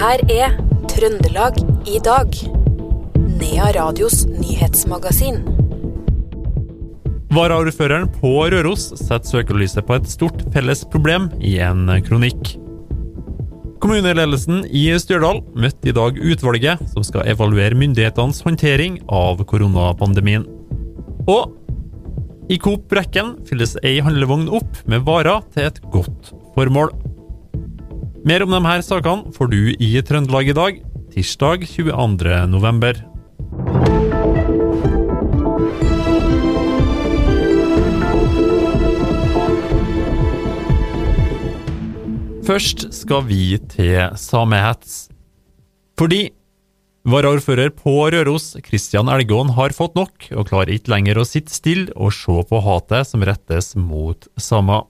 her er Trøndelag i dag. Nea Radios nyhetsmagasin. Varaordføreren på Røros setter søkelyset på et stort felles problem i en kronikk. Kommuneledelsen i Stjørdal møtte i dag utvalget som skal evaluere myndighetenes håndtering av koronapandemien. Og i Coop Brekken fylles ei handlevogn opp med varer til et godt formål. Mer om de her sakene får du i Trøndelag i dag, tirsdag 22. november. Først skal vi til samehets. Fordi varaordfører på Røros, Kristian Elgåen, har fått nok, og klarer ikke lenger å sitte stille og se på hatet som rettes mot samer.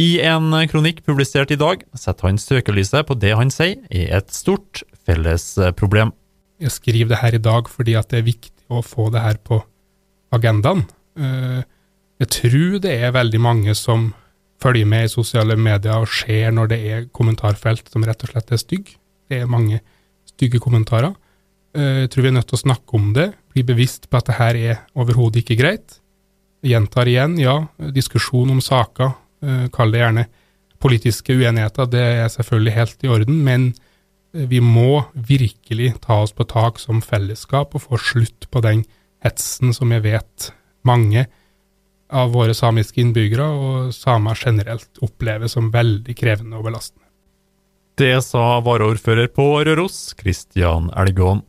I en kronikk publisert i dag setter han søkelyset på det han sier er et stort felles problem. Jeg skriver det her i dag fordi det er viktig å få det her på agendaen. Eh, jeg tror det er veldig mange som følger med i sosiale medier og ser når det er kommentarfelt som rett og slett er stygge. Det er mange stygge kommentarer. Eh, jeg tror vi er nødt til å snakke om det, bli bevisst på at det her er overhodet ikke greit. Jeg gjentar igjen, ja, diskusjon om saker, eh, kall det gjerne politiske uenigheter, det er selvfølgelig helt i orden, men eh, vi må virkelig ta oss på tak som fellesskap og få slutt på den hetsen som jeg vet mange av våre samiske innbyggere og samer generelt opplever som veldig krevende og belastende. Det sa varaordfører på Røros, Kristian Elgåen.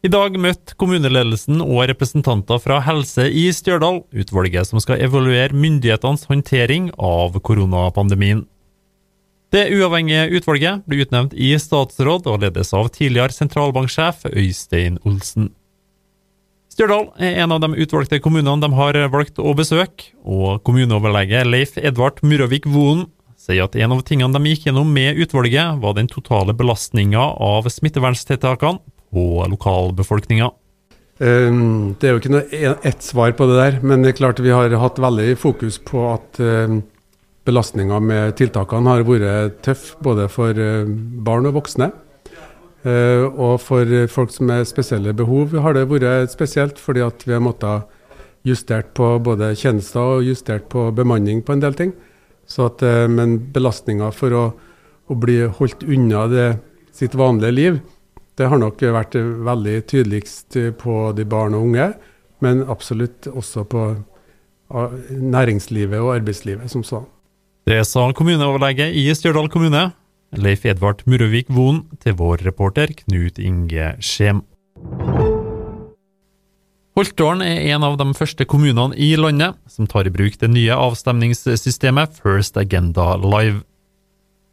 I dag møtte kommuneledelsen og representanter fra Helse i Stjørdal utvalget som skal evaluere myndighetenes håndtering av koronapandemien. Det uavhengige utvalget ble utnevnt i statsråd og ledes av tidligere sentralbanksjef Øystein Olsen. Stjørdal er en av de utvalgte kommunene de har valgt å besøke, og kommuneoverlege Leif Edvard Muravik Voen sier at en av tingene de gikk gjennom med utvalget, var den totale belastninga av smitteverntiltakene på lokalbefolkninga. Um, det er jo ikke noe ett svar på det der, men det er klart vi har hatt veldig fokus på at um, belastninga med tiltakene har vært tøff både for uh, barn og voksne. Og for folk som har spesielle behov har det vært spesielt, fordi at vi har måttet justert på både tjenester og justert på bemanning på en del ting. At, uh, men belastninga for å, å, bli holdt unna det, sitt vanlige liv, det har nok vært veldig tydeligst på de barn og unge, men absolutt også på uh, næringslivet og arbeidslivet som sånn. Det sa kommuneoverlege i Stjørdal kommune, Leif Edvard Murøvik Von til vår reporter Knut Inge Skjem. Holtålen er en av de første kommunene i landet som tar i bruk det nye avstemningssystemet First Agenda Live.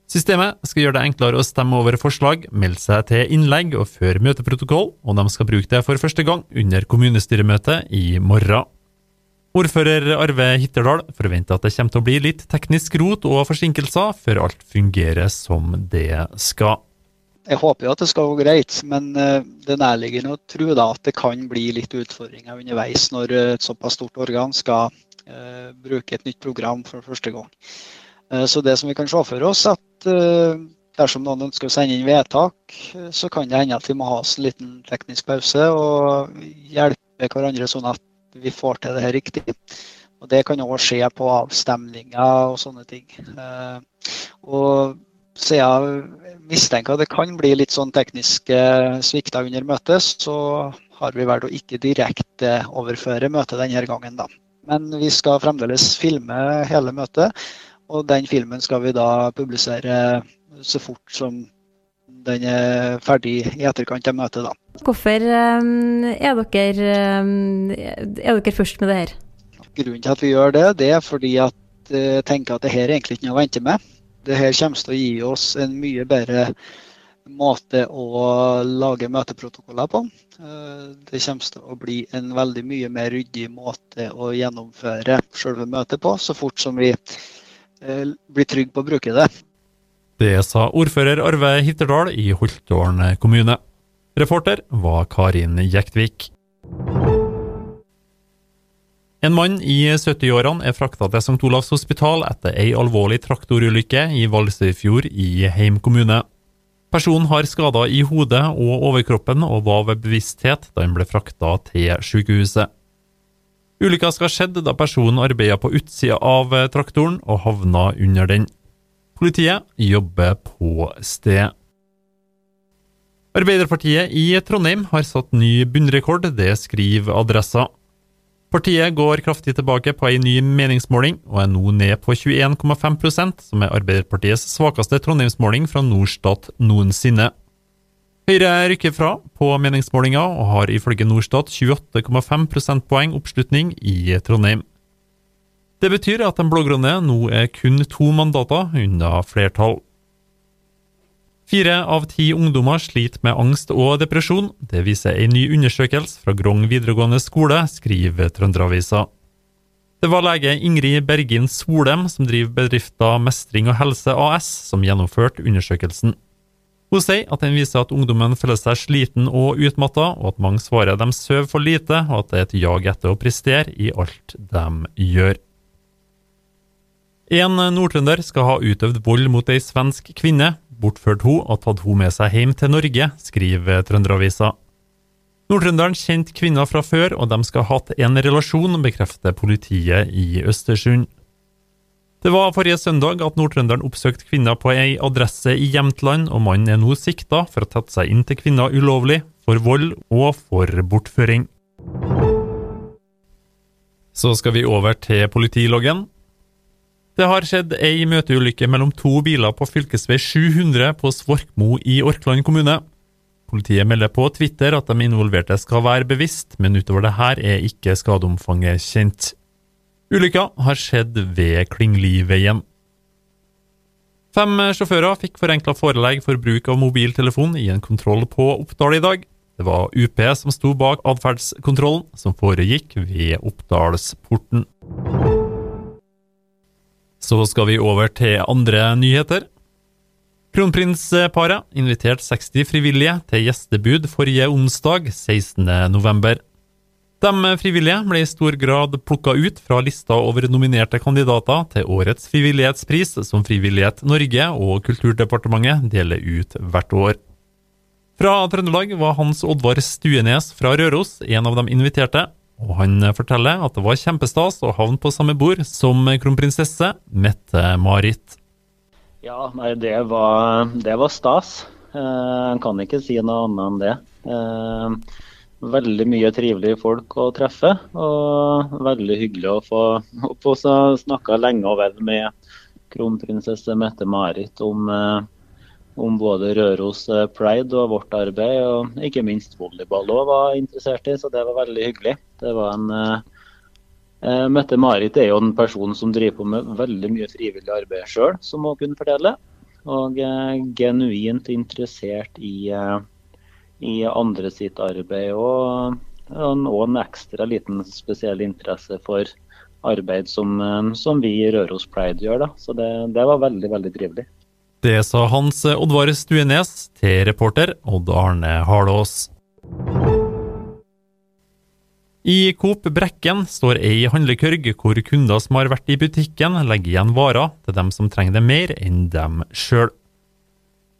Systemet skal gjøre det enklere å stemme over forslag, melde seg til innlegg og føre møteprotokoll, og de skal bruke det for første gang under kommunestyremøtet i morgen. Ordfører Arve Hitterdal forventer at det kommer til å bli litt teknisk rot og forsinkelser før alt fungerer som det skal. Jeg håper jo at det skal gå greit, men eh, det nærliggende å tro da at det kan bli litt utfordringer underveis når et såpass stort organ skal uh, bruke et nytt program for første gang. Uh, så det som vi kan se for oss, at uh, dersom noen ønsker å sende inn vedtak, så kan det hende at vi må ha oss en liten teknisk pause og hjelpe hverandre sånn at vi får til det her riktig. Og Det kan òg skje på avstemninger og sånne ting. Eh, og siden jeg mistenker at det kan bli litt sånn tekniske svikter under møtet, så har vi valgt å ikke direkte overføre møtet denne gangen, da. Men vi skal fremdeles filme hele møtet, og den filmen skal vi da publisere så fort som den er ferdig i etterkant av møtet. da. Hvorfor ehm, er dere, ehm, er dere først med det her? Grunnen til at vi gjør det, det er fordi at jeg tenker at det her er egentlig ikke noe å vente med. Det her kommer til å gi oss en mye bedre måte å lage møteprotokoller på. Eh, det kommer til å bli en veldig mye mer ryddig måte å gjennomføre selve møtet på, så fort som vi eh, blir trygg på å bruke det. Det sa ordfører Arve Hitterdal i Holtålen kommune. Reporter var Karin Jektvik. En mann i 70-årene er frakta til St. Olavs hospital etter ei alvorlig traktorulykke i Valsøyfjord i Heim kommune. Personen har skader i hodet og overkroppen og var ved bevissthet da han ble frakta til sykehuset. Ulykka skal ha skjedd da personen arbeida på utsida av traktoren og havna under den. Politiet jobber på sted. Arbeiderpartiet i Trondheim har satt ny bunnrekord, det skriver Adressa. Partiet går kraftig tilbake på ei ny meningsmåling, og er nå ned på 21,5% som er Arbeiderpartiets svakeste trondheimsmåling fra Norstat noensinne. Høyre rykker fra på meningsmålinga, og har ifølge Norstat 28,5 prosentpoeng oppslutning i Trondheim. Det betyr at den blå-grønne nå er kun to mandater unna flertall. Fire av ti ungdommer sliter med angst og depresjon. Det viser en ny undersøkelse fra Grong videregående skole, skriver Trønderavisa. Det var lege Ingrid Bergin Solem som driver bedrifta Mestring og helse AS, som gjennomførte undersøkelsen. Hun sier at den viser at ungdommen føler seg sliten og utmatta, og at mange svarer de sover for lite, og at det er et jag etter å prestere i alt de gjør. En nordtrønder skal ha utøvd vold mot ei svensk kvinne bortført hun og tatt hun med seg hjem til Norge, skriver Trønderavisa. Nordtrønderen kjente kvinna fra før, og de skal ha hatt en relasjon, bekrefter politiet i Østersund. Det var forrige søndag at nordtrønderen oppsøkte kvinna på ei adresse i Jämtland, og mannen er nå sikta for å tatt seg inn til kvinna ulovlig, for vold og for bortføring. Så skal vi over til politiloggen. Det har skjedd ei møteulykke mellom to biler på fv. 700 på Svorkmo i Orkland kommune. Politiet melder på Twitter at de involverte skal være bevisst, men utover det her er ikke skadeomfanget kjent. Ulykka har skjedd ved Klingliveien. Fem sjåfører fikk forenkla forelegg for bruk av mobiltelefon i en kontroll på Oppdal i dag. Det var UP som sto bak atferdskontrollen, som foregikk ved Oppdalsporten. Så skal vi over til andre nyheter. Kronprinsparet inviterte 60 frivillige til gjestebud forrige onsdag, 16.11. De frivillige ble i stor grad plukka ut fra lista over nominerte kandidater til årets frivillighetspris, som Frivillighet Norge og Kulturdepartementet deler ut hvert år. Fra Trøndelag var Hans Oddvar Stuenes fra Røros en av de inviterte, og han forteller at det var kjempestas å havne på samme bord som kronprinsesse Mette-Marit. Ja, nei, det var, det var stas. Eh, en kan ikke si noe annet enn det. Eh, veldig mye trivelige folk å treffe, og veldig hyggelig å få, få snakka lenge og vel med kronprinsesse Mette-Marit om eh, om både Røros eh, Pride og vårt arbeid, og ikke minst volleyball òg var interessert i, så det var veldig hyggelig. Det var en uh, Mette-Marit er jo en person som driver på med veldig mye frivillig arbeid sjøl, som hun kunne fortelle. Og er genuint interessert i, uh, i, andre sitt arbeid. Og, og, en ekstra liten spesiell interesse for arbeid som, som vi i Røros Pride gjør. Da. Så det, det var veldig, veldig trivelig. Det sa Hans Oddvar Stuenes til reporter Odd Arne Harlås. I Coop Brekken står ei handlekørg hvor kunder som har vært i butikken, legger igjen varer til dem som trenger det mer enn dem sjøl.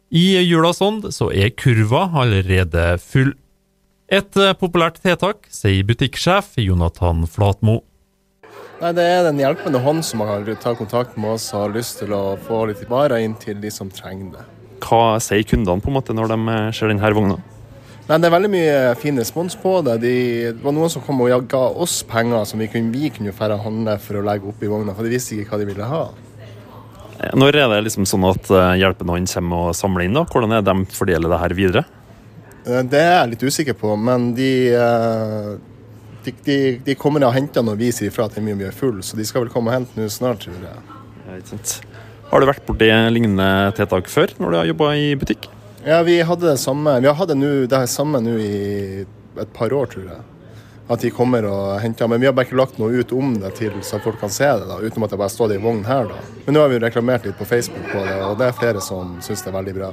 I julas ånd så er kurva allerede full. Et populært tiltak, sier butikksjef Jonathan Flatmo. Nei, Det er den hjelpende hånd som har ta kontakt med oss og har lyst til å få litt varer inn til de som trenger det. Hva sier kundene på en måte når de eh, ser denne vogna? Nei, Det er veldig mye fin respons på det. De, det var noen som kom og ga oss penger som vi kunne, vi kunne færre handle for å legge oppi vogna, for de visste ikke hva de ville ha. Når er det liksom sånn at eh, kommer og samler inn? da? Hvordan er de fordeler det her videre? Eh, det er jeg litt usikker på, men de de, de, de kommer og henter når vi sier ifra at den er full, så de skal vel komme og hente nå snart, tror jeg. Sant. har du vært borti lignende tiltak før, når du har jobba i butikk? Ja, vi hadde det samme Vi har hatt det, det samme nå i et par år, tror jeg. At de kommer og henter. Men vi har bare ikke lagt noe ut om det til så folk kan se det, da, utenom at det bare står i vogn her. da. Men nå har vi reklamert litt på Facebook på det, og det er flere som syns det er veldig bra.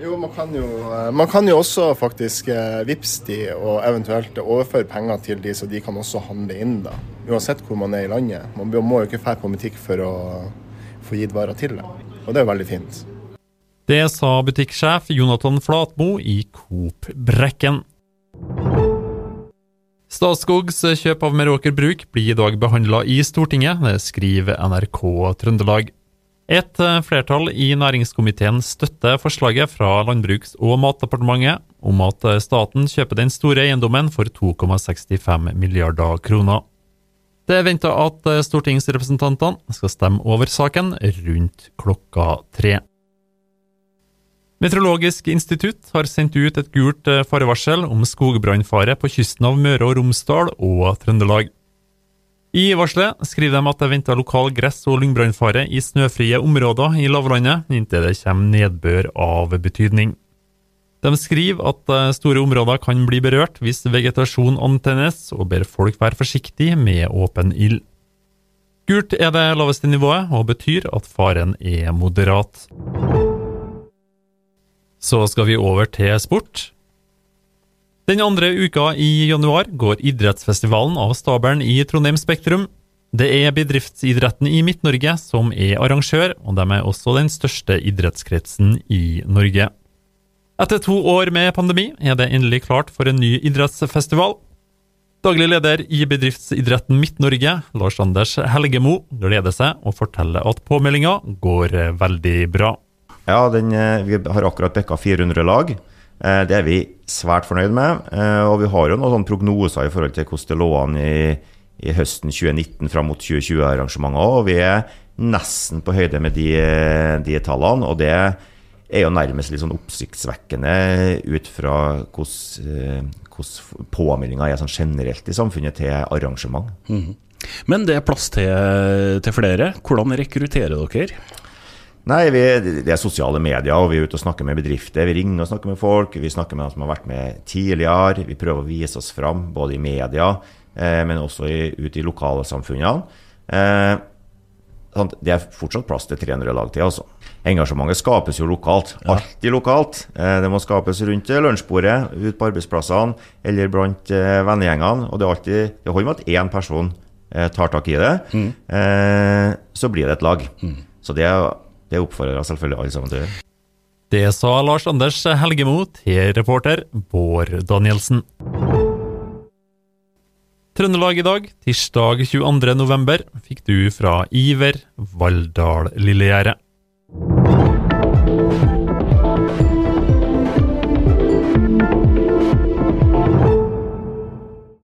Jo, man kan jo, eh, man kan jo også faktisk eh, vippse de og eventuelt overføre penger til de, så de kan også handle inn, da. Uansett hvor man er i landet. Man må jo ikke dra på butikk for å få gitt varer til det. Og det er veldig fint. Det sa butikksjef Jonathan Flatmo i Coop Brekken. Statskogs kjøp av Meråker Bruk blir i dag behandla i Stortinget, det skriver NRK Trøndelag. Et eh, flertall i næringskomiteen støtter forslaget fra Landbruks- og matdepartementet om at eh, staten kjøper den store eiendommen for 2,65 milliarder kroner. Det er venta at eh, stortingsrepresentantene skal stemme over saken rundt klokka tre. Meteorologisk institutt har sendt ut et gult farevarsel om skogbrannfare på kysten av Møre og Romsdal og Trøndelag. I varselet skriver de at det er venta lokal gress- og lyngbrannfare i snøfrie områder i lavlandet inntil det kommer nedbør av betydning. De skriver at eh, store områder kan bli berørt hvis vegetasjon antennes, og ber folk være forsiktig med åpen ild. Gult er det laveste nivået, og betyr at faren er moderat. Så skal vi over til sport. Den andre uka i januar går idrettsfestivalen av stabelen i Trondheim Spektrum. Det er bedriftsidretten i Midt-Norge som er arrangør, og de er også den største idrettskretsen i Norge. Etter to år med pandemi er det endelig klart for en ny idrettsfestival. Daglig leder i bedriftsidretten Midt-Norge, Lars Anders Helgemo, gleder seg og forteller at påmeldinga går veldig bra. Ja, den, eh, vi har akkurat bikka 400 lag. Eh, det er vi svært fornøyd med. Eh, og vi har jo noen prognoser i forhold til hvordan det lå an i, i høsten 2019 fram mot 2020-arrangementet. Og vi er nesten på høyde med de, de, tallene. Og det er jo nærmest litt sånn oppsiktsvekkende ut fra hvordan, hvordan påmeldinga er sånn generelt i samfunnet til arrangement. Mm. Men det er plass til, til flere. Hvordan rekrutterer dere? Nei, vi, det er sosiale medier, og vi er ute og snakker med bedrifter. Vi ringer og snakker med folk. Vi snakker med dem som har vært med tidligere. Vi prøver å vise oss fram, både i media, eh, men også i, ute i lokalsamfunnene. Eh, det er fortsatt plass til 300 lag til. altså. Engasjementet skapes jo lokalt. Alltid lokalt. Eh, det må skapes rundt lunsjbordet, ute på arbeidsplassene eller blant eh, vennegjengene. Og det, er alltid, det holder med at én person eh, tar tak i det, mm. Eh, så blir det et lag. Mm. Så det er det oppfordrer jeg selvfølgelig alle sammen til å gjøre. Det sa Lars Anders Helgemo til reporter Bård Danielsen. Trøndelag i dag, tirsdag 22. november, fikk du fra Iver Valldal Lillegjerdet.